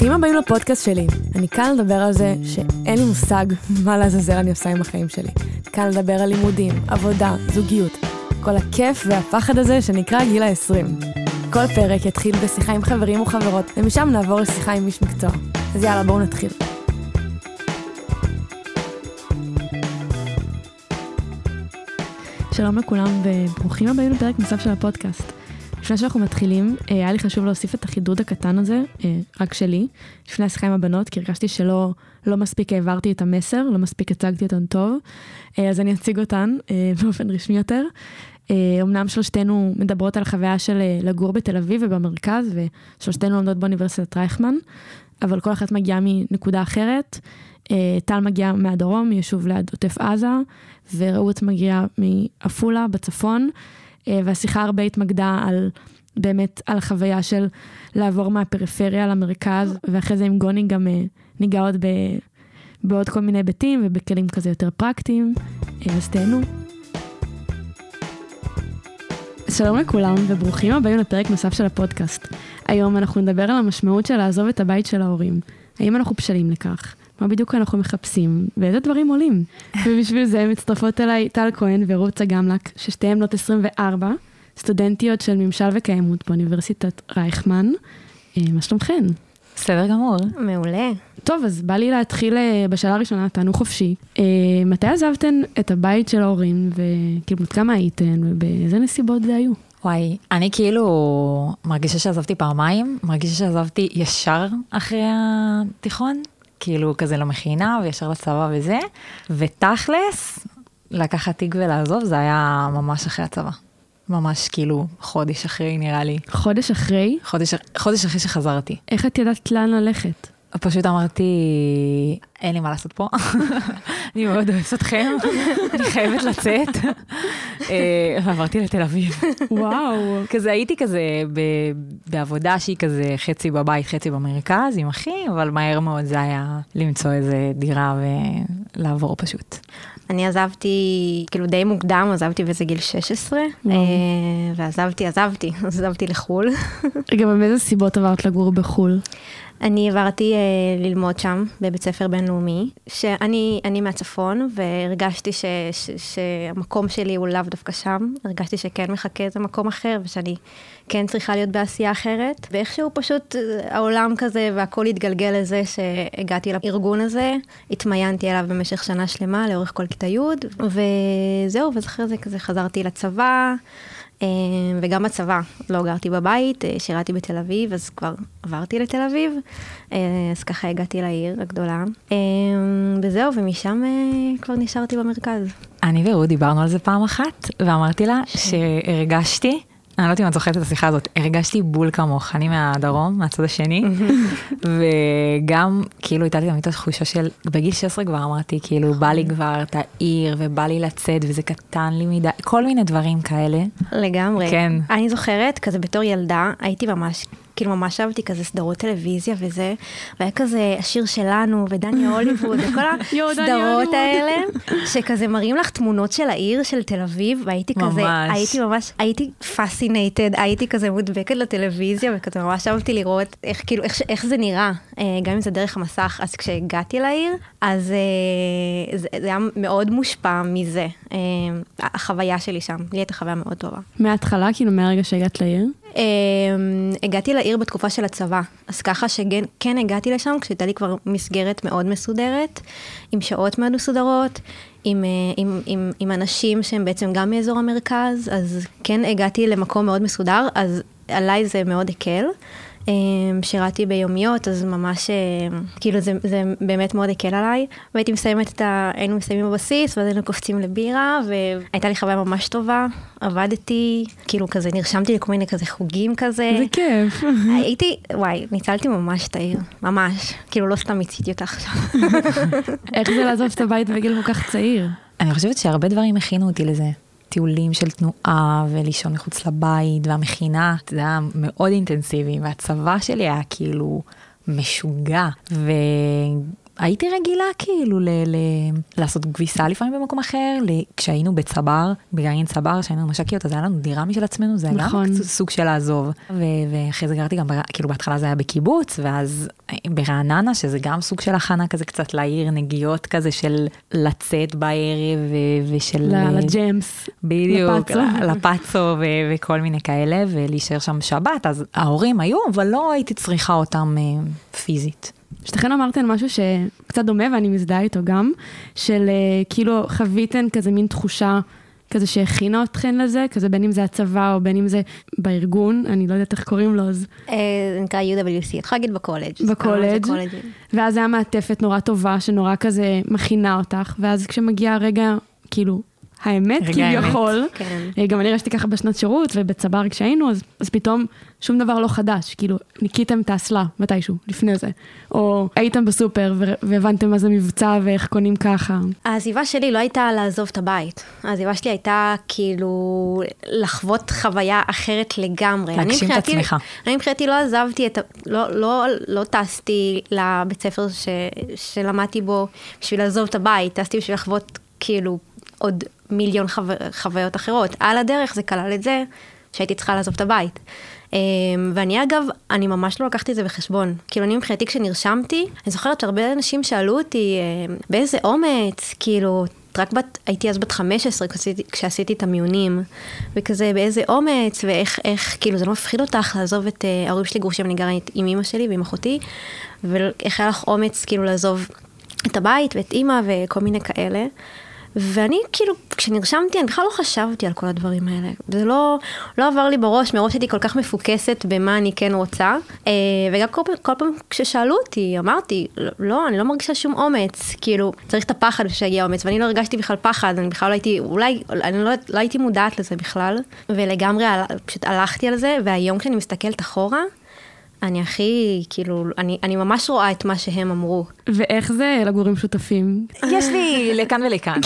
ברוכים הבאים לפודקאסט שלי. אני כאן לדבר על זה שאין לי מושג מה לעזאזל אני עושה עם החיים שלי. כאן לדבר על לימודים, עבודה, זוגיות. כל הכיף והפחד הזה שנקרא גיל ה-20. כל פרק יתחיל בשיחה עם חברים וחברות, ומשם נעבור לשיחה עם איש מקצוע. אז יאללה, בואו נתחיל. שלום לכולם וברוכים הבאים לפרק נוסף של הפודקאסט. לפני שאנחנו מתחילים, אה, היה לי חשוב להוסיף את החידוד הקטן הזה, אה, רק שלי, לפני השיחה עם הבנות, כי הרגשתי שלא לא מספיק העברתי את המסר, לא מספיק הצגתי אותן טוב, אה, אז אני אציג אותן באופן רשמי יותר. אמנם שלושתנו מדברות על החוויה של לגור בתל אביב ובמרכז, ושלושתנו לומדות באוניברסיטת רייכמן, אבל כל אחת מגיעה מנקודה אחרת. טל מגיעה מהדרום, מיישוב ליד עוטף עזה, ורעות מגיעה מעפולה בצפון. אה, והשיחה הרבה התמקדה על באמת על החוויה של לעבור מהפריפריה למרכז, ואחרי זה עם גוני גם אה, ניגע עוד ב, בעוד כל מיני היבטים ובכלים כזה יותר פרקטיים. אה, אז תהנו. שלום לכולם וברוכים הבאים לפרק נוסף של הפודקאסט. היום אנחנו נדבר על המשמעות של לעזוב את הבית של ההורים. האם אנחנו בשלים לכך? מה בדיוק אנחנו מחפשים, ואיזה דברים עולים. ובשביל זה מצטרפות אליי טל כהן ורות גמלק, ששתיהן בנות 24, סטודנטיות של ממשל וקיימות באוניברסיטת רייכמן. אה, מה שלומכן? בסדר גמור. מעולה. טוב, אז בא לי להתחיל אה, בשאלה הראשונה, תענו חופשי. אה, מתי עזבתן את הבית של ההורים, וכאילו, כמה הייתן, ובאיזה נסיבות זה היו? וואי, אני כאילו מרגישה שעזבתי פעמיים, מרגישה שעזבתי ישר אחרי התיכון, כאילו כזה למכינה וישר לצבא וזה, ותכלס, לקחת תיק ולעזוב זה היה ממש אחרי הצבא. ממש כאילו חודש אחרי נראה לי. חודש אחרי? חודש, חודש אחרי שחזרתי. איך את ידעת לאן ללכת? פשוט אמרתי, אין לי מה לעשות פה, אני מאוד אוהבת אתכם, אני חייבת לצאת. אה, ועברתי לתל אביב. וואו. כזה הייתי כזה בעבודה שהיא כזה חצי בבית, חצי במרכז עם אחי, אבל מהר מאוד זה היה למצוא איזה דירה ולעבור פשוט. אני עזבתי, כאילו די מוקדם, עזבתי באיזה גיל 16, אה, ועזבתי, עזבתי, עזבתי לחו"ל. רגע, ומאיזה סיבות עברת לגור בחו"ל? אני עברתי uh, ללמוד שם בבית ספר בינלאומי, שאני מהצפון והרגשתי ש, ש, שהמקום שלי הוא לאו דווקא שם, הרגשתי שכן מחכה איזה מקום אחר ושאני כן צריכה להיות בעשייה אחרת, ואיכשהו פשוט אה, העולם כזה והכל התגלגל לזה שהגעתי לארגון הזה, התמיינתי אליו במשך שנה שלמה לאורך כל כיתה י', וזהו, ואחרי זה כזה חזרתי לצבא. אה, וגם בצבא, לא גרתי בבית, אה, שירתי בתל אביב, אז כבר עברתי לתל אביב, אה, אז ככה הגעתי לעיר הגדולה. וזהו, ומשם כבר נשארתי במרכז. אני ורות דיברנו על זה פעם אחת, ואמרתי לה שהרגשתי אני לא יודעת אם את זוכרת את השיחה הזאת, הרגשתי בול כמוך, אני מהדרום, מהצד השני, וגם כאילו הייתה לי תמיד התחושה של, בגיל 16 כבר אמרתי, כאילו בא לי כבר את העיר, ובא לי לצאת, וזה קטן לי מדי, כל מיני דברים כאלה. לגמרי. כן. אני זוכרת, כזה בתור ילדה, הייתי ממש כאילו ממש אהבתי כזה סדרות טלוויזיה וזה, והיה כזה השיר שלנו ודני הוליווד וכל הסדרות האלה, שכזה מראים לך תמונות של העיר של תל אביב, והייתי כזה, ממש. הייתי ממש, הייתי פסינטד, הייתי כזה מודבקת לטלוויזיה, וכזה ממש אהבתי לראות איך כאילו, איך, איך זה נראה, אה, גם אם זה דרך המסך, אז כשהגעתי לעיר, אז אה, זה, זה היה מאוד מושפע מזה, אה, החוויה שלי שם, לי הייתה חוויה מאוד טובה. מההתחלה, כאילו מהרגע שהגעת לעיר? Um, הגעתי לעיר בתקופה של הצבא, אז ככה שכן הגעתי לשם כשהייתה לי כבר מסגרת מאוד מסודרת, עם שעות מאוד מסודרות, עם, uh, עם, עם, עם אנשים שהם בעצם גם מאזור המרכז, אז כן הגעתי למקום מאוד מסודר, אז עליי זה מאוד הקל. אמ, שירתי ביומיות, אז ממש, אמ, כאילו זה, זה באמת מאוד הקל עליי. והייתי מסיימת את ה... היינו מסיימים בבסיס, ואז היינו קופצים לבירה, והייתה לי חוויה ממש טובה. עבדתי, כאילו כזה, נרשמתי לכל מיני כזה חוגים כזה. זה כיף. הייתי, וואי, ניצלתי ממש את העיר, ממש. כאילו לא סתם מיציתי אותה עכשיו. איך זה לעזוב את הבית בגיל כל כך צעיר? אני חושבת שהרבה דברים הכינו אותי לזה. טיולים של תנועה ולישון מחוץ לבית והמכינה, זה היה מאוד אינטנסיבי והצבא שלי היה כאילו משוגע הייתי רגילה כאילו ל- ל- לעשות כביסה לפעמים במקום אחר, ל- כשהיינו בצבר, בגרעין צבר, כשהיינו מש"קיות, אז היה לנו דירה משל עצמנו, זה נכון. גם סוג של לעזוב. ואחרי זה גרתי גם, בר- כאילו בהתחלה זה היה בקיבוץ, ואז ברעננה, שזה גם סוג של הכנה כזה קצת לעיר, נגיעות כזה של לצאת בערב ו- ושל... ל- לג'מס. בדיוק, לפאצו. ל- לפאצו ו- וכל מיני כאלה, ולהישאר שם שבת, אז ההורים היו, אבל לא הייתי צריכה אותם אה, פיזית. שתכן אמרתן משהו שקצת דומה ואני מזדהה איתו גם, של אה, כאילו חוויתן כזה מין תחושה כזה שהכינה אתכן לזה, כזה בין אם זה הצבא או בין אם זה בארגון, אני לא יודעת איך קוראים לו, אז... אה, זה נקרא UWC, יכולה להגיד בקולג'. בקולג'. זה. ואז היה מעטפת נורא טובה שנורא כזה מכינה אותך, ואז כשמגיע הרגע, כאילו, האמת. כביכול, כן. אה, גם אני הרגשתי ככה בשנת שירות ובצבר כשהיינו, אז, אז פתאום שום דבר לא חדש, כאילו ניקיתם את האסלה מתישהו, לפני זה, או הייתם בסופר והבנתם מה זה מבצע ואיך קונים ככה. העזיבה שלי לא הייתה לעזוב את הבית. העזיבה שלי הייתה כאילו לחוות חוויה אחרת לגמרי. להגשים את עצמך. אני מבחינתי לא עזבתי את ה... לא, לא, לא טסתי לבית ספר ש, שלמדתי בו בשביל לעזוב את הבית, טסתי בשביל לחוות כאילו עוד מיליון חו... חוויות אחרות. על הדרך זה כלל את זה שהייתי צריכה לעזוב את הבית. אמ, ואני אגב, אני ממש לא לקחתי את זה בחשבון. כאילו אני מבחינתי כשנרשמתי, אני זוכרת שהרבה אנשים שאלו אותי אמ, באיזה אומץ, כאילו, רק בת, הייתי אז בת 15 כשעשיתי, כשעשיתי את המיונים, וכזה באיזה אומץ, ואיך, איך, כאילו זה לא מפחיד אותך לעזוב את אה, ההורים שלי גרושים, אני גרה עם אמא שלי ועם אחותי, ואיך היה לך אומץ כאילו לעזוב את הבית ואת אימא וכל מיני כאלה. ואני כאילו, כשנרשמתי, אני בכלל לא חשבתי על כל הדברים האלה. זה לא, לא עבר לי בראש, מראש הייתי כל כך מפוקסת במה אני כן רוצה. אה, וגם כל, כל פעם כששאלו אותי, אמרתי, "לא, אני לא מרגישה שום אומץ. כאילו, צריך את הפחד בשביל שיגיע אומץ, ואני לא הרגשתי בכלל פחד, אני בכלל לא הייתי, אולי, אני לא, לא הייתי מודעת לזה בכלל. ולגמרי פשוט הלכתי על זה, והיום כשאני מסתכלת אחורה, אני הכי, כאילו, אני, אני ממש רואה את מה שהם אמרו. ואיך זה לגור עם שותפים? יש לי לכאן ולכאן.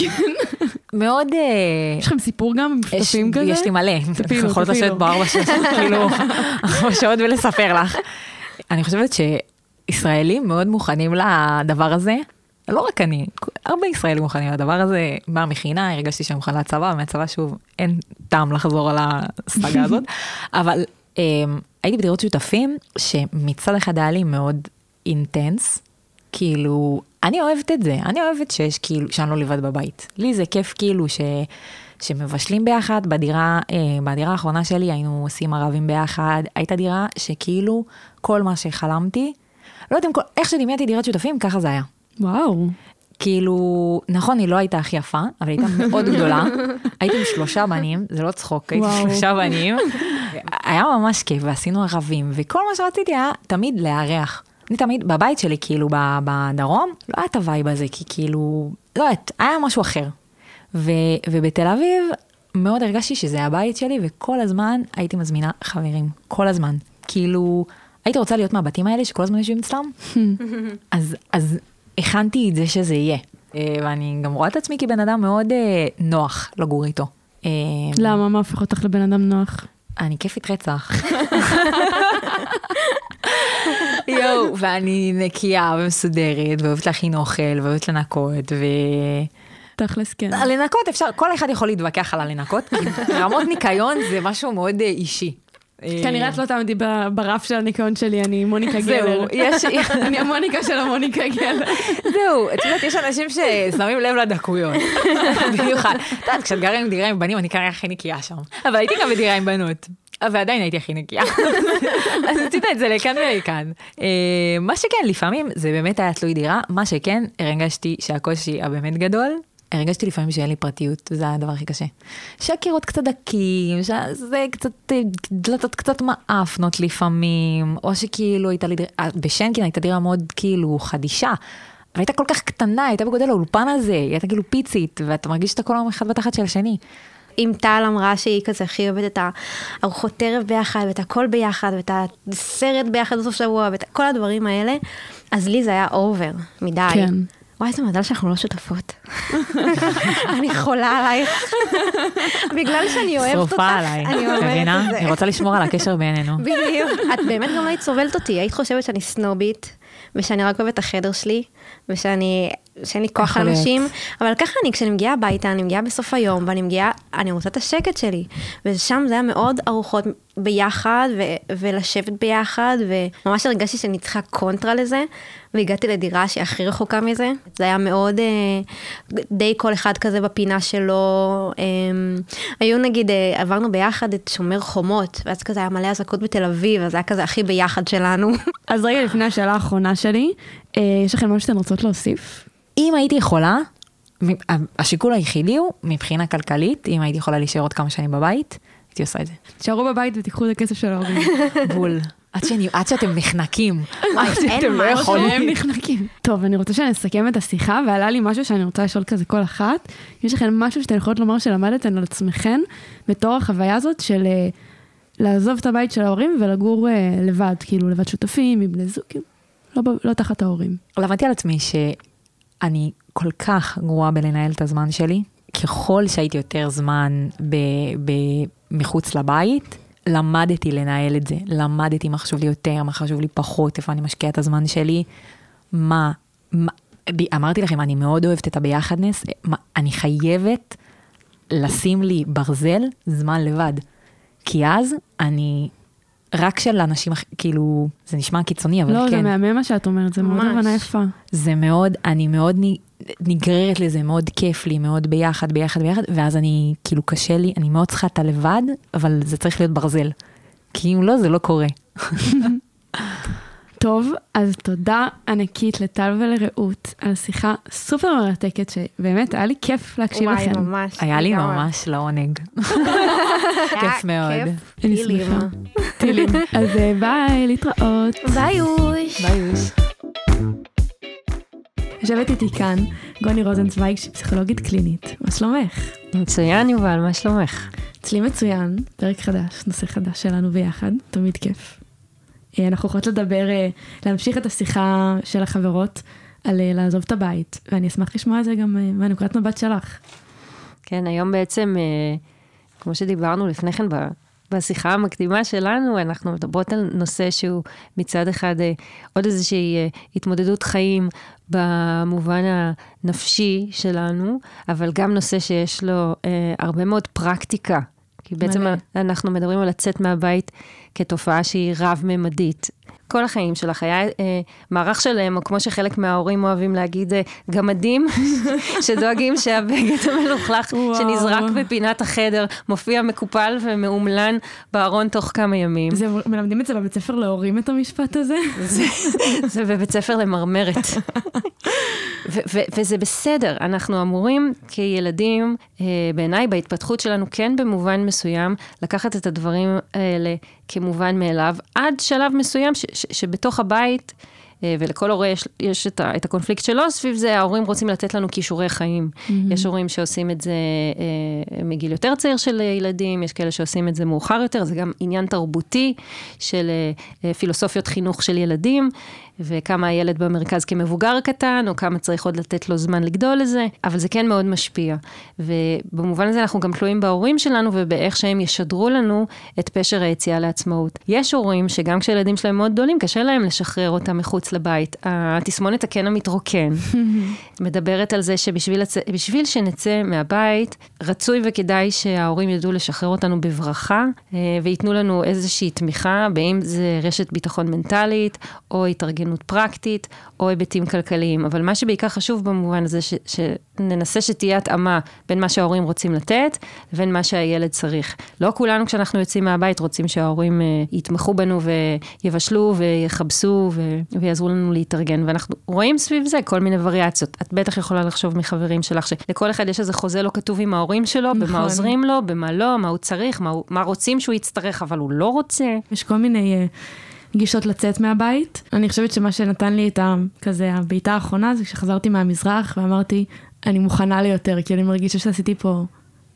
מאוד... אה, יש לכם סיפור גם עם שותפים כזה? יש לי מלא, תפילו, אנחנו יכולות. לשבת פה ארבע שעות, כאילו, ארבע שעות ולספר לך. אני חושבת שישראלים מאוד מוכנים לדבר הזה, לא רק אני, הרבה ישראלים מוכנים לדבר הזה, מהמכינה, הרגשתי שאני מוכנה לצבא, מהצבא שוב, אין טעם לחזור על הסאגה הזאת, אבל הייתי בדירות שותפים, שמצד אחד היה לי מאוד אינטנס, כאילו, אני אוהבת את זה, אני אוהבת שיש כאילו, שאני לא לבד בבית. לי זה כיף כאילו ש... שמבשלים ביחד, בדירה, אה, בדירה האחרונה שלי היינו עושים ערבים ביחד, הייתה דירה שכאילו כל מה שחלמתי, לא יודעת אם כל, איך שדמיינתי דירת שותפים, ככה זה היה. וואו. כאילו, נכון, היא לא הייתה הכי יפה, אבל היא הייתה מאוד גדולה. הייתי עם שלושה בנים, זה לא צחוק, הייתי עם. שלושה בנים. היה ממש כיף, ועשינו ערבים, וכל מה שרציתי היה תמיד לארח. אני תמיד, בבית שלי, כאילו, בדרום, לא היה את ה vibe הזה, כי כאילו, לא יודעת, היה משהו אחר. ו, ובתל אביב, מאוד הרגשתי שזה הבית שלי, וכל הזמן הייתי מזמינה חברים, כל הזמן. כאילו, הייתי רוצה להיות מהבתים האלה שכל הזמן יושבים אצלם, אז, אז הכנתי את זה שזה יהיה. אה, ואני גם רואה את עצמי כבן אדם מאוד אה, נוח לגור איתו. אה, למה? מה הופך אותך לבן אדם נוח? אני כיפית רצח. יואו, ואני נקייה ומסודרת, ואוהבת להכין אוכל, ואוהבת לנקות, ו... תכלס כן. לנקות אפשר, כל אחד יכול להתווכח על הלנקות, כי רמות ניקיון זה משהו מאוד אישי. כנראה את לא תעמדי ברף של הניקיון שלי, אני מוניקה גלר. זהו, אני המוניקה של המוניקה גלר. זהו, את יודעת, יש אנשים ששמים לב לדקויות. במיוחד. את יודעת, כשאת גרה עם דירה עם בנים, אני כנראה הכי נקייה שם. אבל הייתי גם בדירה עם בנות. ועדיין הייתי הכי נקייה. אז את יודעת, זה לכאן ולכאן. אה, מה שכן, לפעמים זה באמת היה תלוי דירה. מה שכן, הרגשתי שהקושי הבאמת גדול, הרגשתי לפעמים שאין לי פרטיות, וזה הדבר הכי קשה. שהקירות קצת דקים, שזה קצת, אה, דלתות קצת מאפנות לפעמים, או שכאילו הייתה לי דירה, אה, בשנקין הייתה דירה מאוד כאילו חדישה. והייתה כל כך קטנה, הייתה בגודל האולפן הזה, היא הייתה כאילו פיצית, ואתה מרגיש שאתה כל היום אחד בתחת של השני. אם טל אמרה שהיא כזה הכי אוהבת את הארוחות ערב ביחד, ואת הכל ביחד, ואת הסרט ביחד בסוף שבוע, ואת כל הדברים האלה, אז לי זה היה אובר מדי. כן. וואי, איזה מזל שאנחנו לא שותפות. אני חולה עלייך. בגלל שאני אוהבת אותך, עליי, אני מבינה? את זה. אני רוצה לשמור על הקשר בינינו. בדיוק. את באמת גם לא היית סובלת אותי, היית חושבת שאני סנובית, ושאני רק אוהבת את החדר שלי, ושאני, שאין לי כוח יכול על להיות. אנשים, אבל ככה אני, כשאני מגיעה הביתה, אני מגיעה בסוף היום, ואני מגיעה, אני רוצה את השקט שלי. ושם זה היה מאוד ארוחות ביחד, ו- ולשבת ביחד, וממש הרגשתי שאני צריכה קונטרה לזה, והגעתי לדירה שהיא הכי רחוקה מזה. זה היה מאוד, אה, די כל אחד כזה בפינה שלו. אה, היו נגיד, אה, עברנו ביחד את שומר חומות, ואז כזה היה מלא אזעקות בתל אביב, אז זה היה כזה הכי ביחד שלנו. אז רגע לפני השאלה האחרונה שלי, אה, יש לכם משהו שאתן רוצות להוסיף? אם הייתי יכולה, השיקול היחידי הוא מבחינה כלכלית, אם הייתי יכולה להישאר עוד כמה שנים בבית, הייתי עושה את זה. תשארו בבית ותיקחו את הכסף של ההורים. בול. עד, שאני, עד שאתם נחנקים. עד אין שאתם לא משהו. יכולים. הם נחנקים. טוב, אני רוצה שנסכם את השיחה, ועלה לי משהו שאני רוצה לשאול כזה כל אחת. יש לכם משהו שאתן יכולות לומר שלמדתן על עצמכן, בתור החוויה הזאת של אה, לעזוב את הבית של ההורים ולגור אה, לבד, כאילו לבד שותפים, עם בני זוג, כאילו, לא, לא תחת ההורים. למדתי על עצמי שאני כל כך גרועה בלנהל את הזמן שלי. ככל שהייתי יותר זמן ב, ב, מחוץ לבית, למדתי לנהל את זה. למדתי מה חשוב לי יותר, מה חשוב לי פחות, איפה אני משקיעה את הזמן שלי. מה, מה אמרתי לכם, אני מאוד אוהבת את הביחדנס. מה, אני חייבת לשים לי ברזל זמן לבד. כי אז אני... רק של אנשים, כאילו, זה נשמע קיצוני, אבל לא, כן. זה מהמם מה שאת אומרת, זה מאוד ממש. הבנה יפה. זה מאוד, אני מאוד נגררת לזה, מאוד כיף לי, מאוד ביחד, ביחד, ביחד, ואז אני, כאילו קשה לי, אני מאוד צריכה את הלבד, אבל זה צריך להיות ברזל. כי אם לא, זה לא קורה. טוב, אז תודה ענקית לטל ולרעות על שיחה סופר מרתקת, שבאמת היה לי כיף להקשיב וואי, לכם. ממש. היה לי. ממש לעונג. כיף מאוד. כיף. אני. שמחה. טילים. אז אה, ביי, להתראות. ביי אוש. ביי יוש. יושבת איתי כאן גוני רוזנצוויג, שהיא פסיכולוגית קלינית. מה שלומך? מצוין, יובל, מה שלומך? אצלי מצוין, פרק חדש, נושא חדש שלנו ביחד, תמיד כיף. אה, אנחנו יכולות לדבר, אה, להמשיך את השיחה של החברות על לעזוב את הבית, ואני אשמח לשמוע את זה גם מהנקודת מבט שלך. כן, היום בעצם, כמו שדיברנו לפני כן בשיחה המקדימה שלנו, אנחנו מדברות על נושא שהוא מצד אחד אה, עוד איזושהי אה, התמודדות חיים במובן הנפשי שלנו, אבל גם נושא שיש לו אה, הרבה מאוד פרקטיקה. כי בעצם מלא. אנחנו מדברים על לצאת מהבית כתופעה שהיא רב-ממדית. כל החיים שלך היה אה, מערך שלם, או כמו שחלק מההורים אוהבים להגיד, אה, גמדים, שדואגים שהבגד המלוכלך. שנזרק בפינת החדר מופיע מקופל ומאומלן בארון תוך כמה ימים. זה, מלמדים את זה בבית ספר להורים את המשפט הזה? זה, זה בבית ספר למרמרת. ו- ו- וזה בסדר, אנחנו אמורים כילדים, אה, בעיניי בהתפתחות שלנו, כן במובן מסוים, לקחת את הדברים האלה כמובן מאליו, עד שלב מסוים ש- ש- שבתוך הבית, אה, ולכל הורה יש, יש את, ה- את הקונפליקט שלו, סביב זה ההורים רוצים לתת לנו כישורי חיים. Mm-hmm. יש הורים שעושים את זה אה, מגיל יותר צעיר של ילדים, יש כאלה שעושים את זה מאוחר יותר, זה גם עניין תרבותי של אה, אה, פילוסופיות חינוך של ילדים, וכמה הילד במרכז כמבוגר קטן, או כמה צריך עוד לתת לו זמן לגדול לזה, אבל זה כן מאוד משפיע. ובמובן הזה אנחנו גם תלויים בהורים שלנו ובאיך שהם ישדרו לנו את פשר היציאה לעצמאות. יש הורים שגם כשהילדים שלהם מאוד גדולים, קשה להם לשחרר אותם מחוץ לבית. התסמונת הקן המתרוקן מדברת על זה שבשביל. בשביל שנצא מהבית, רצוי וכדאי שההורים ידעו לשחרר אותנו בברכה, אה, וייתנו לנו איזושהי תמיכה, באם זה רשת ביטחון מנטלית, או התארגנות פרקטית, או היבטים כלכליים. אבל מה שבעיקר חשוב במובן הזה, ש... שננסה שתהיה התאמה בין מה שההורים רוצים לתת, לבין מה שהילד צריך. לא כולנו כשאנחנו יוצאים מהבית רוצים שההורים אה, יתמכו בנו ויבשלו ויכבסו ו... ויעזרו לנו להתארגן, ואנחנו רואים סביב זה כל מיני וריאציות. את בטח יכולה לחשוב מחברים שלך, שלכל אחד יש איזה חוזה לא כתוב עם ההורים שלו, נכון. במה עוזרים לו, במה לא, מה הוא צריך, מה, הוא- מה רוצים שהוא יצטרך, אבל הוא לא רוצה. יש כל מיני אה, גישות לצאת מהבית. אני חושבת שמה שנתן לי את ה... כזה הבעיטה האחרונה זה כשחזרתי מהמזרח ואמרתי, אני מוכנה ליותר, כי אני מרגישה שעשיתי פה,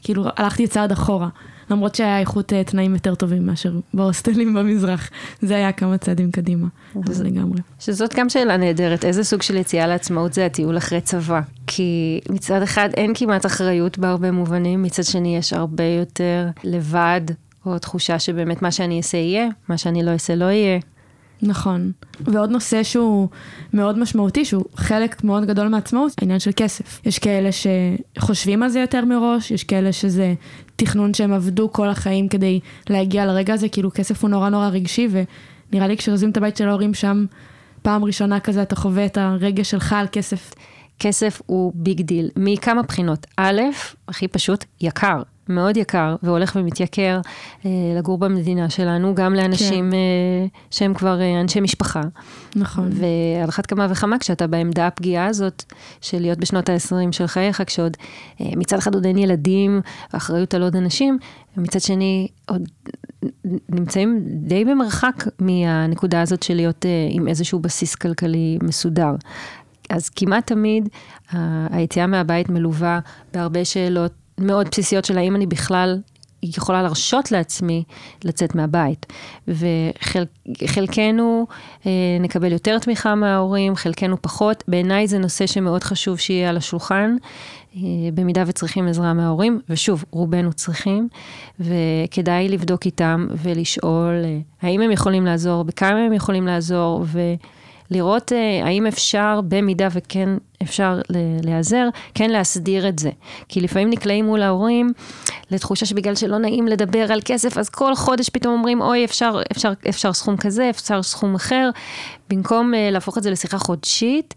כאילו הלכתי צעד אחורה. למרות שהיה איכות אה, תנאים יותר טובים מאשר בהוסטלים במזרח. זה היה כמה צעדים קדימה, אז לגמרי. שזאת גם שאלה נהדרת, איזה סוג של יציאה לעצמאות זה הטיול אחרי צבא? כי מצד אחד אין כמעט אחריות בהרבה מובנים, מצד שני יש הרבה יותר לבד, או תחושה שבאמת מה שאני אעשה יהיה, מה שאני לא אעשה לא יהיה. נכון. ועוד נושא שהוא מאוד משמעותי, שהוא חלק מאוד גדול מעצמאות, העניין של כסף. יש כאלה שחושבים על זה יותר מראש, יש כאלה שזה תכנון שהם עבדו כל החיים כדי להגיע לרגע הזה, כאילו כסף הוא נורא נורא רגשי, ונראה לי כשעוזבים את הבית של ההורים שם, פעם ראשונה כזה אתה חווה את הרגש שלך על כסף. כסף הוא big deal, מכמה בחינות. א', הכי פשוט, יקר. מאוד יקר והולך ומתייקר אה, לגור במדינה שלנו, גם לאנשים כן. אה, שהם כבר אה, אנשי משפחה. נכון. ועל אחת כמה וכמה כשאתה בעמדה הפגיעה הזאת של להיות בשנות ה-20 של חייך, כשעוד אה, מצד אחד עוד אין ילדים, אחריות על עוד אנשים, ומצד שני עוד נמצאים די במרחק מהנקודה הזאת של להיות אה, עם איזשהו בסיס כלכלי מסודר. אז כמעט תמיד היציאה מהבית מלווה בהרבה שאלות מאוד בסיסיות של האם אני בכלל יכולה להרשות לעצמי לצאת מהבית. וחלקנו אה, נקבל יותר תמיכה מההורים, חלקנו פחות. בעיניי זה נושא שמאוד חשוב שיהיה על השולחן, אה, במידה וצריכים עזרה מההורים, ושוב, רובנו צריכים, וכדאי לבדוק איתם ולשאול אה, האם הם יכולים לעזור, בכמה הם יכולים לעזור, ו... לראות uh, האם אפשר, במידה וכן אפשר להיעזר, כן להסדיר את זה. כי לפעמים נקלעים מול ההורים לתחושה שבגלל שלא נעים לדבר על כסף, אז כל חודש פתאום אומרים, אוי, אפשר, אפשר, אפשר סכום כזה, אפשר סכום אחר. במקום uh, להפוך את זה לשיחה חודשית,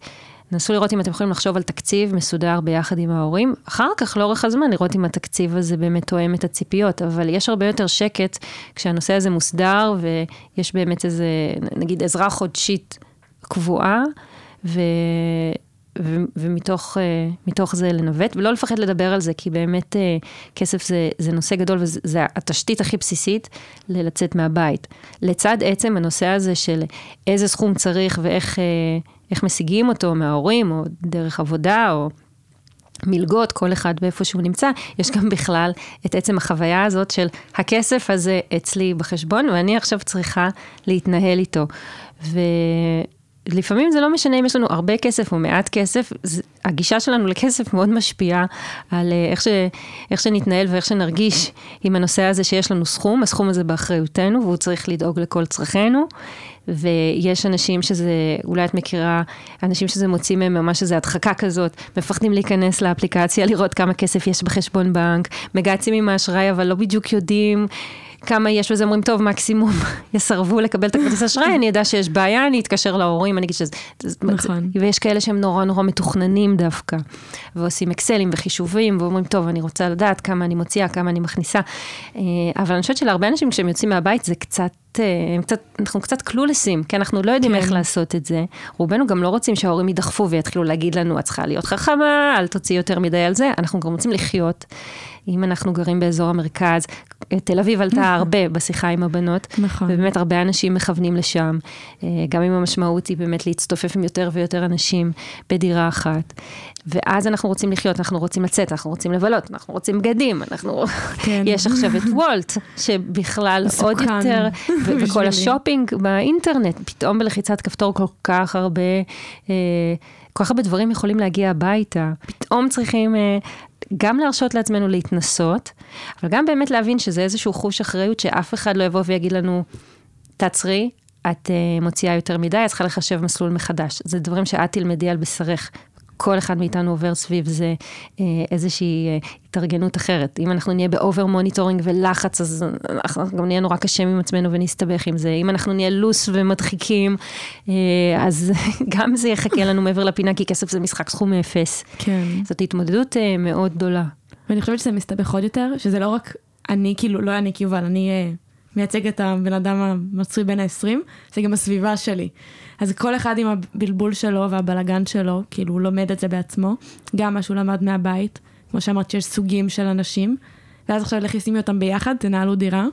נסו לראות אם אתם יכולים לחשוב על תקציב מסודר ביחד עם ההורים. אחר כך, לאורך הזמן, לראות אם התקציב הזה באמת תואם את הציפיות. אבל יש הרבה יותר שקט כשהנושא הזה מוסדר, ויש באמת איזה, נגיד, עזרה חודשית קבועה, ו... ומתוך uh, זה לנווט, ולא לפחד לדבר על זה, כי באמת uh, כסף זה, זה נושא גדול וזה התשתית הכי בסיסית ללצאת מהבית. לצד עצם הנושא הזה של איזה סכום צריך ואיך uh, משיגים אותו מההורים, או דרך עבודה, או מלגות, כל אחד ואיפה שהוא נמצא, יש גם בכלל את עצם החוויה הזאת של הכסף הזה אצלי בחשבון, ואני עכשיו צריכה להתנהל איתו. ו... לפעמים זה לא משנה אם יש לנו הרבה כסף או מעט כסף, זה, הגישה שלנו לכסף מאוד משפיעה על אה, איך, ש, איך שנתנהל ואיך שנרגיש עם הנושא הזה שיש לנו סכום, הסכום הזה באחריותנו והוא צריך לדאוג לכל צרכינו. ויש אנשים שזה, אולי את מכירה, אנשים שזה מוציא מהם ממש איזו הדחקה כזאת, מפחדים להיכנס לאפליקציה, לראות כמה כסף יש בחשבון בנק, מגעצים עם האשראי אבל לא בדיוק יודעים. כמה יש, וזה אומרים, טוב, מקסימום יסרבו לקבל את הכרטיס אשראי, אני אדע שיש בעיה, אני אתקשר להורים, אני אגיד שזה... נכון. ויש כאלה שהם נורא נורא מתוכננים דווקא, ועושים אקסלים וחישובים, ואומרים, טוב, אני רוצה לדעת כמה אני מוציאה, כמה אני מכניסה. אה, אבל אני חושבת שלהרבה אנשים, כשהם יוצאים מהבית, זה קצת... אה, קצת, אנחנו קצת קלולסים, כי אנחנו לא יודעים כן. איך לעשות את זה. רובנו גם לא רוצים שההורים ידחפו ויתחילו להגיד לנו, את צריכה להיות חכמה, אל תוציאי יותר מדי על זה, אנחנו גם רוצים לחיות. אם אנחנו גרים באזור המרכז, תל אביב עלתה נכון. הרבה בשיחה עם הבנות, נכון. ובאמת הרבה אנשים מכוונים לשם, אה, גם אם המשמעות היא באמת להצטופף עם יותר ויותר אנשים בדירה אחת. ואז אנחנו רוצים לחיות, אנחנו רוצים לצאת, אנחנו רוצים לבלות, אנחנו רוצים בגדים, אנחנו... כן. יש עכשיו את וולט, שבכלל עוד יותר, וכל השופינג באינטרנט, פתאום בלחיצת כפתור כל כך הרבה... אה, כל כך הרבה דברים יכולים להגיע הביתה. פתאום צריכים אה, גם להרשות לעצמנו להתנסות, אבל גם באמת להבין שזה איזשהו חוש אחריות שאף אחד לא יבוא ויגיד לנו, תעצרי, את אה, מוציאה יותר מדי, את צריכה לחשב מסלול מחדש. זה דברים שאת תלמדי על בשרך. כל אחד מאיתנו עובר סביב זה אה, איזושהי אה, התארגנות אחרת. אם אנחנו נהיה ב over monitoring ולחץ, אז אנחנו גם נהיה נורא קשים עם עצמנו ונסתבך עם זה. אם אנחנו נהיה loose ומדחיקים, אה, אז גם זה יחכה לנו מעבר לפינה, כי כסף זה משחק סכום אפס. כן. זאת התמודדות מאוד גדולה. ואני חושבת שזה מסתבך עוד יותר, שזה לא רק אני, כאילו, לא אני כיובל, אני מייצג את הבן אדם המצוי בין ה-20, זה גם הסביבה שלי. אז כל אחד עם הבלבול שלו והבלגן שלו, כאילו הוא לומד את זה בעצמו, גם מה שהוא למד מהבית, כמו שאמרת שיש סוגים של אנשים, ואז עכשיו לכי שימי אותם ביחד, תנהלו דירה,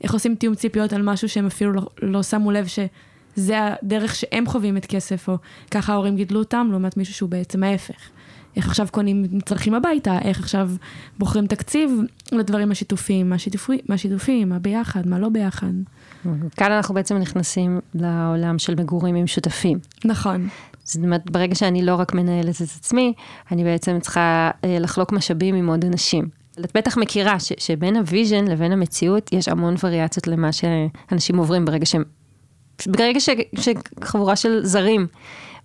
איך עושים תיאום ציפיות על משהו שהם אפילו לא, לא שמו לב שזה הדרך שהם חווים את כסף, או ככה ההורים גידלו אותם, לעומת מישהו שהוא בעצם ההפך. איך עכשיו קונים מצרכים הביתה, איך עכשיו בוחרים תקציב לדברים השיתופיים, מה שיתופי, מה שיתופי, מה ביחד, מה לא ביחד. כאן אנחנו בעצם נכנסים לעולם של מגורים עם שותפים. נכון. זאת אומרת, ברגע שאני לא רק מנהלת את עצמי, אני בעצם צריכה אה, לחלוק משאבים עם עוד אנשים. את בטח מכירה ש, שבין ה vision לבין המציאות יש המון וריאציות למה שאנשים עוברים ברגע שהם ברגע ש, שחבורה של זרים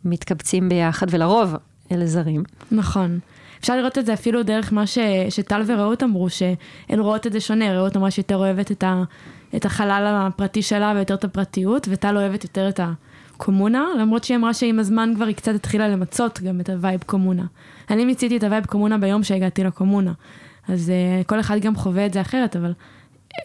מתקבצים ביחד, ולרוב אלה זרים. נכון. אפשר לראות את זה אפילו דרך מה ש, שטל ורעות אמרו, שהן רואות את זה שונה, רעות אמרה שיותר אוהבת את, ה, את החלל הפרטי שלה ויותר את הפרטיות, וטל אוהבת יותר את הקומונה, למרות שהיא אמרה שעם הזמן כבר היא קצת התחילה למצות גם את ה vibe קומונה. אני מיציתי את ה vibe קומונה ביום שהגעתי לקומונה, אז אה, כל אחד גם חווה את זה אחרת, אבל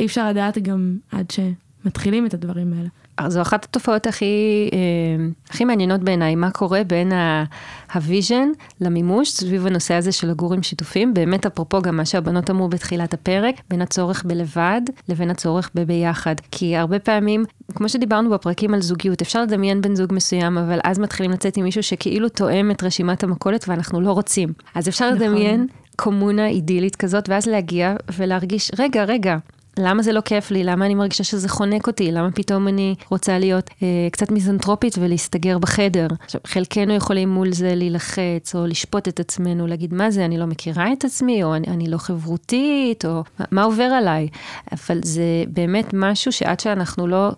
אי אפשר לדעת גם עד שמתחילים את הדברים האלה. זו אחת התופעות הכי, אה, הכי מעניינות בעיניי, מה קורה בין ה vision למימוש סביב הנושא הזה של לגור עם שותפים. באמת, אפרופו גם מה שהבנות אמרו בתחילת הפרק, בין הצורך בלבד לבין הצורך בביחד. כי הרבה פעמים, כמו שדיברנו בפרקים על זוגיות, אפשר לדמיין בן זוג מסוים, אבל אז מתחילים לצאת עם מישהו שכאילו תואם את רשימת המכולת ואנחנו לא רוצים. אז אפשר נכון. לדמיין קומונה אידילית כזאת, ואז להגיע ולהרגיש, רגע, רגע, למה זה לא כיף לי? למה אני מרגישה שזה חונק אותי? למה פתאום אני רוצה להיות אה, קצת מיזנטרופית ולהסתגר בחדר? עכשיו, חלקנו יכולים מול זה להילחץ, או לשפוט את עצמנו, להגיד, מה זה, אני לא מכירה את עצמי, או אני, אני לא חברותית, או מה, מה עובר עליי? אבל זה באמת משהו שעד שאנחנו לא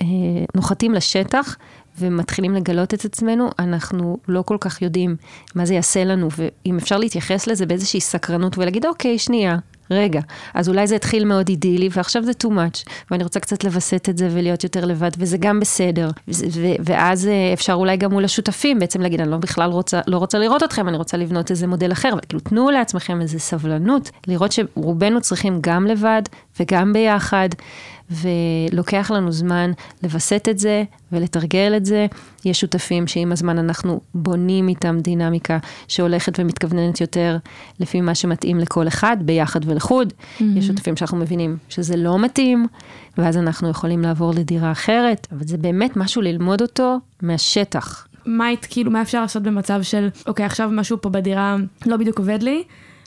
אה, נוחתים לשטח, ומתחילים לגלות את עצמנו, אנחנו לא כל כך יודעים מה זה יעשה לנו, ואם אפשר להתייחס לזה באיזושהי סקרנות ולהגיד, אוקיי, שנייה, רגע, אז אולי זה התחיל מאוד אידילי, ועכשיו זה too much, ואני רוצה קצת לווסת את זה ולהיות יותר לבד, וזה גם בסדר. ואז אה, אפשר אולי גם מול השותפים בעצם להגיד, אני לא בכלל רוצה, לא רוצה לראות אתכם, אני רוצה לבנות איזה מודל אחר, וכאילו תנו לעצמכם איזה סבלנות, לראות שרובנו צריכים גם לבד וגם ביחד. ולוקח לנו זמן לווסת את זה ולתרגל את זה. יש שותפים שעם הזמן אנחנו בונים איתם דינמיקה שהולכת ומתכווננת יותר לפי מה שמתאים לכל אחד, ביחד ולחוד. Mm-hmm. יש שותפים שאנחנו מבינים שזה לא מתאים, ואז אנחנו יכולים לעבור לדירה אחרת, אבל זה באמת משהו ללמוד אותו מהשטח. מה, כאילו, מה אפשר לעשות במצב של, אוקיי, עכשיו משהו פה בדירה לא בדיוק עובד לי,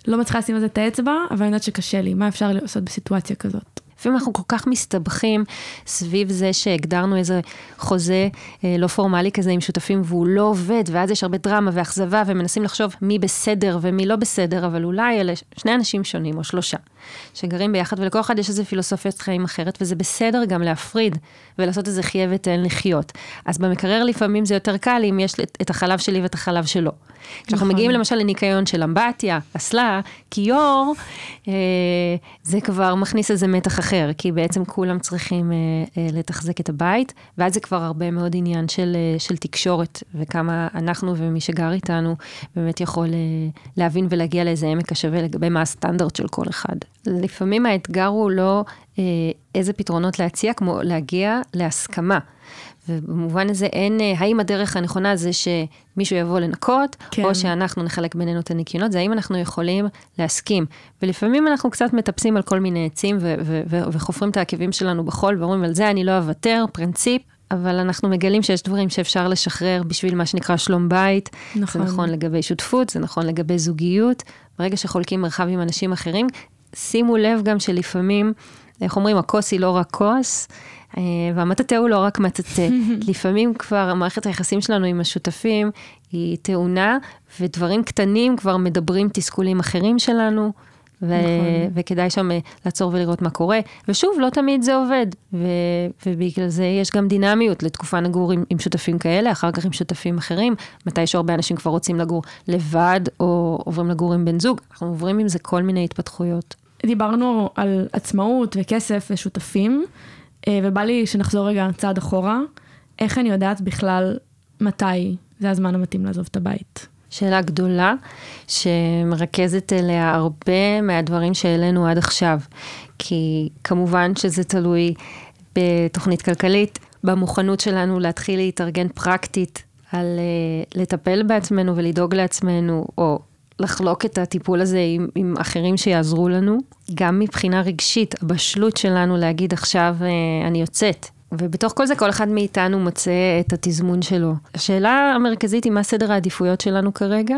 לא מצליחה לשים על זה את האצבע, אבל אני יודעת שקשה לי, מה אפשר לעשות בסיטואציה כזאת? לפעמים אנחנו כל כך מסתבכים סביב זה שהגדרנו איזה חוזה אה, לא פורמלי כזה עם שותפים והוא לא עובד, ואז יש הרבה דרמה ואכזבה ומנסים לחשוב מי בסדר ומי לא בסדר, אבל אולי אלה שני אנשים שונים או שלושה שגרים ביחד ולכל אחד יש איזה פילוסופיית חיים אחרת, וזה בסדר גם להפריד ולעשות איזה חיה ותן לחיות. אז במקרר לפעמים זה יותר קל אם יש את החלב שלי ואת החלב שלו. כשאנחנו נכון. מגיעים למשל לניקיון של אמבטיה, אסלה, כיור, אה, זה כבר מכניס איזה מתח אחר, כי בעצם כולם צריכים אה, אה, לתחזק את הבית, ואז זה כבר הרבה מאוד עניין של, אה, של תקשורת, וכמה אנחנו ומי שגר איתנו באמת יכול אה, להבין ולהגיע לאיזה עמק השווה לגבי מה הסטנדרט של כל אחד. לפעמים האתגר הוא לא אה, איזה פתרונות להציע, כמו להגיע להסכמה. ובמובן הזה אין, אה, האם הדרך הנכונה זה שמישהו יבוא לנקות, כן. או שאנחנו נחלק בינינו את הניקיונות, זה האם אנחנו יכולים להסכים. ולפעמים אנחנו קצת מטפסים על כל מיני עצים ו- ו- ו- וחופרים את העקבים שלנו בחול, ואומרים, על זה אני לא אוותר, פרינציפ. אבל אנחנו מגלים שיש דברים שאפשר לשחרר בשביל מה שנקרא שלום בית. נכון. זה נכון לגבי שותפות, זה נכון לגבי זוגיות. ברגע שחולקים מרחב עם אנשים אחרים, שימו לב גם שלפעמים, איך אומרים, הכוס היא לא רק כוס, אה, והמטאטה הוא לא רק מטאטה. לפעמים כבר מערכת היחסים שלנו עם השותפים היא טעונה, ודברים קטנים כבר מדברים תסכולים אחרים שלנו. ו- נכון. וכדאי שם אה, לעצור ולראות מה קורה. ושוב, לא תמיד זה עובד, ו- ובגלל זה יש גם דינמיות לתקופה נגור עם, עם שותפים כאלה, אחר כך עם שותפים אחרים, מתי שהרבה אנשים כבר רוצים לגור לבד, או עוברים לגור עם בן זוג, אנחנו עוברים עם זה כל מיני התפתחויות. דיברנו על עצמאות וכסף ושותפים, אה, ובא לי שנחזור רגע צעד אחורה. איך אני יודעת בכלל מתי זה הזמן המתאים לעזוב את הבית? שאלה גדולה, שמרכזת אליה הרבה מהדברים שהעלינו עד עכשיו. כי כמובן שזה תלוי בתוכנית כלכלית, במוכנות שלנו להתחיל להתארגן פרקטית על uh, לטפל בעצמנו ולדאוג לעצמנו, או לחלוק את הטיפול הזה עם, עם אחרים שיעזרו לנו. גם מבחינה רגשית, הבשלות שלנו להגיד עכשיו uh, אני יוצאת, ובתוך כל זה כל אחד מאיתנו מוצא את התזמון שלו. השאלה המרכזית היא מה סדר העדיפויות שלנו כרגע,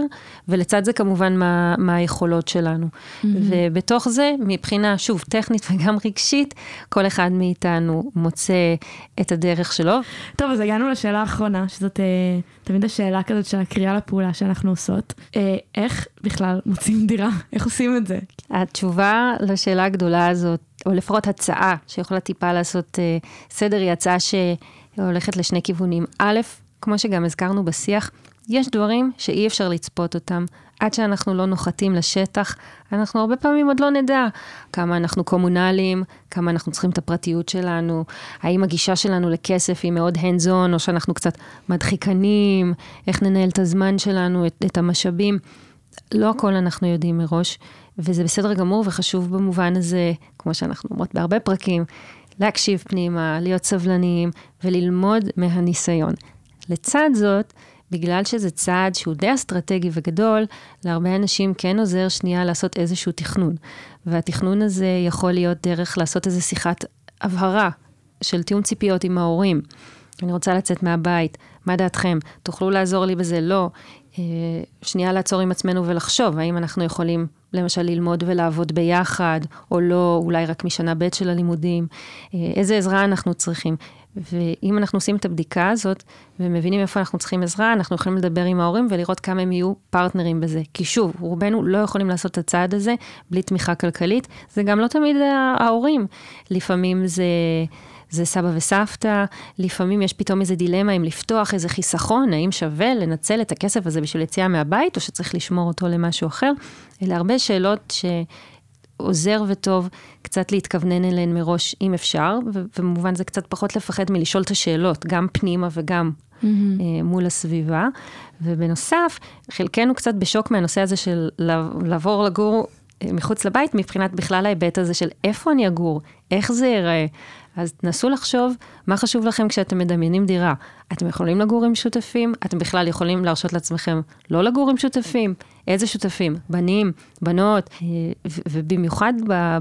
ולצד זה כמובן מה, מה היכולות שלנו. Mm-hmm. ובתוך זה, מבחינה, שוב, טכנית וגם רגשית, כל אחד מאיתנו מוצא את הדרך שלו. טוב, אז הגענו לשאלה האחרונה, שזאת אה, תמיד השאלה כזאת של הקריאה לפעולה שאנחנו עושות. אה, איך בכלל מוצאים דירה? איך עושים את זה? התשובה לשאלה הגדולה הזאת, או לפחות הצעה שיכולה טיפה לעשות אה, סדר, היא הצעה ש... הולכת לשני כיוונים. א', כמו שגם הזכרנו בשיח, יש דברים שאי אפשר לצפות אותם. עד שאנחנו לא נוחתים לשטח, אנחנו הרבה פעמים עוד לא נדע כמה אנחנו קומונליים, כמה אנחנו צריכים את הפרטיות שלנו, האם הגישה שלנו לכסף היא מאוד hands on, או שאנחנו קצת מדחיקנים, איך ננהל את הזמן שלנו, את, את המשאבים. לא הכל אנחנו יודעים מראש, וזה בסדר גמור וחשוב במובן הזה, כמו שאנחנו אומרות בהרבה פרקים, להקשיב פנימה, להיות סבלניים וללמוד מהניסיון. לצד זאת, בגלל שזה צעד שהוא די אסטרטגי וגדול, להרבה אנשים כן עוזר שנייה לעשות איזשהו תכנון. והתכנון הזה יכול להיות דרך לעשות איזו שיחת הבהרה של תיאום ציפיות עם ההורים. אני רוצה לצאת מהבית, מה דעתכם? תוכלו לעזור לי בזה? לא. אה, שנייה לעצור עם עצמנו ולחשוב, האם אנחנו יכולים למשל ללמוד ולעבוד ביחד, או לא, אולי רק משנה ב' של הלימודים, אה, איזה עזרה אנחנו צריכים. ואם אנחנו עושים את הבדיקה הזאת ומבינים איפה אנחנו צריכים עזרה, אנחנו יכולים לדבר עם ההורים ולראות כמה הם יהיו פרטנרים בזה. כי שוב, רובנו לא יכולים לעשות את הצעד הזה בלי תמיכה כלכלית. זה גם לא תמיד ההורים. לפעמים זה... זה סבא וסבתא, לפעמים יש פתאום איזה דילמה אם לפתוח איזה חיסכון, האם שווה לנצל את הכסף הזה בשביל יציאה מהבית, או שצריך לשמור אותו למשהו אחר. אלה הרבה שאלות שעוזר וטוב קצת להתכוונן אליהן מראש, אם אפשר, ובמובן זה קצת פחות לפחד מלשאול את השאלות, גם פנימה וגם mm-hmm. מול הסביבה. ובנוסף, חלקנו קצת בשוק מהנושא הזה של לעבור לגור אה, מחוץ לבית, מבחינת בכלל ההיבט הזה של איפה אני אגור, איך זה ייראה. אז תנסו לחשוב מה חשוב לכם כשאתם מדמיינים דירה. אתם יכולים לגור עם שותפים? אתם בכלל יכולים להרשות לעצמכם לא לגור עם שותפים? איזה שותפים? בנים, בנות, אה, ובמיוחד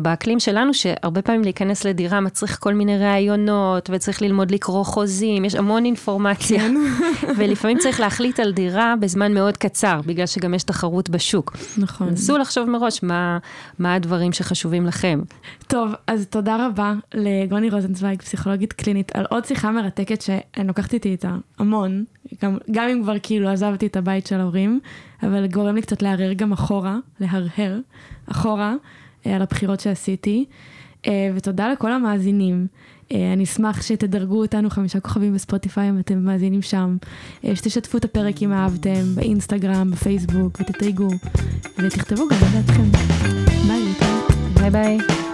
באקלים שלנו, שהרבה פעמים להיכנס לדירה מצריך כל מיני ראיונות, וצריך ללמוד לקרוא חוזים, יש המון אינפורמציה. כן. ולפעמים צריך להחליט על דירה בזמן מאוד קצר, בגלל שגם יש תחרות בשוק. נכון. נסו לחשוב מראש מה, מה הדברים שחשובים לכם. טוב, אז תודה רבה לגוני רוזנצוויג, פסיכולוגית קלינית, על עוד שיחה מרתקת שאני לוקחת איתי איתה המון, גם, גם אם כבר כאילו עזבתי את הבית של ההורים, אבל גורם לי קצת להרהר גם אחורה, להרהר אחורה אה, על הבחירות שעשיתי. אה, ותודה לכל המאזינים. אה, אני אשמח שתדרגו אותנו חמישה כוכבים בספוטיפיי אם אתם מאזינים שם. שתשתפו את הפרק אם אהבתם, באינסטגרם, בפייסבוק, ותתייגו, ותכתבו גם את דעתכם. ביי, ביי ביי.